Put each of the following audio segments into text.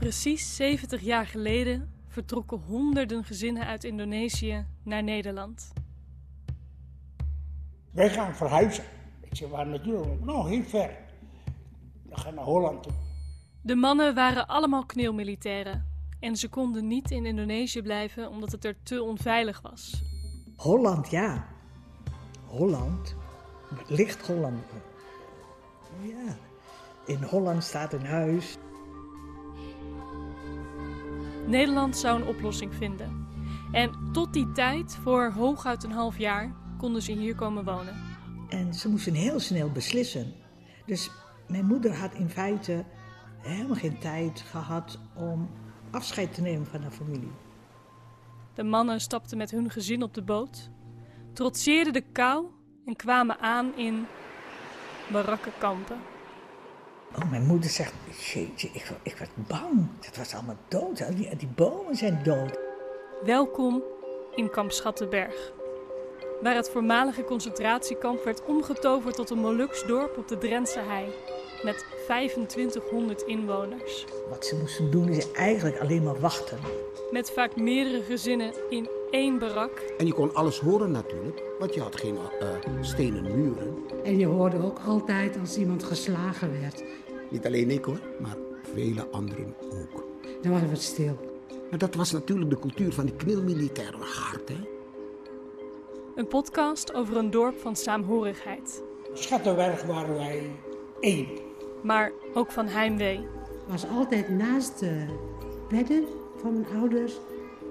Precies 70 jaar geleden vertrokken honderden gezinnen uit Indonesië naar Nederland. Wij gaan verhuizen. Ik zeg, waar naartoe? Nou, heel ver. We gaan naar Holland toe. De mannen waren allemaal kneelmilitairen en ze konden niet in Indonesië blijven omdat het er te onveilig was. Holland, ja. Holland. Ligt Holland. Ja. In Holland staat een huis. Nederland zou een oplossing vinden. En tot die tijd, voor hooguit een half jaar, konden ze hier komen wonen. En ze moesten heel snel beslissen. Dus mijn moeder had in feite helemaal geen tijd gehad om afscheid te nemen van haar familie. De mannen stapten met hun gezin op de boot, trotseerden de kou en kwamen aan in barakkenkampen. Oh, mijn moeder zegt, jeetje, ik, ik werd bang. Het was allemaal dood. Al Die, die bomen zijn dood. Welkom in kamp Schattenberg, waar het voormalige concentratiekamp werd omgetoverd tot een Moluks dorp op de Drentse hei met 2500 inwoners. Wat ze moesten doen is eigenlijk alleen maar wachten. Met vaak meerdere gezinnen in één barak. En je kon alles horen natuurlijk, want je had geen eh, stenen muren. En je hoorde ook altijd als iemand geslagen werd. Niet alleen ik hoor, maar vele anderen ook. Dan was het stil. Maar dat was natuurlijk de cultuur van die knielmilitairen hard, hè? Een podcast over een dorp van saamhorigheid, Schattenberg waren wij één. maar ook van heimwee. was altijd naast de bedden van mijn ouders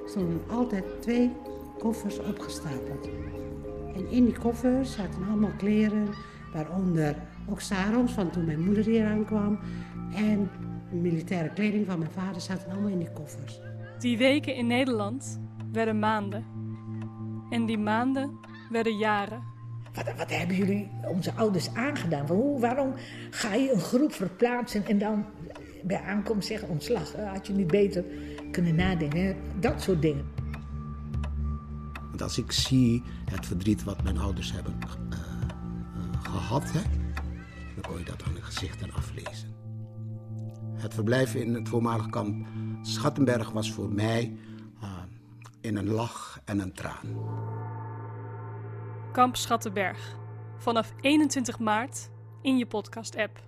stonden altijd twee koffers opgestapeld. En in die koffers zaten allemaal kleren, waaronder ook sarongs van toen mijn moeder hier aankwam. En militaire kleding van mijn vader zaten allemaal in die koffers. Die weken in Nederland werden maanden. En die maanden werden jaren. Wat, wat hebben jullie onze ouders aangedaan? Van Hoe, waarom ga je een groep verplaatsen en dan bij aankomst zeggen ontslag? Had je niet beter kunnen nadenken? Dat soort dingen. Want als ik zie het verdriet wat mijn ouders hebben eh, eh, gehad, hè, dan kon je dat aan hun gezichten aflezen. Het verblijf in het voormalig kamp Schattenberg was voor mij eh, in een lach en een traan. Kamp Schattenberg. Vanaf 21 maart in je podcast-app.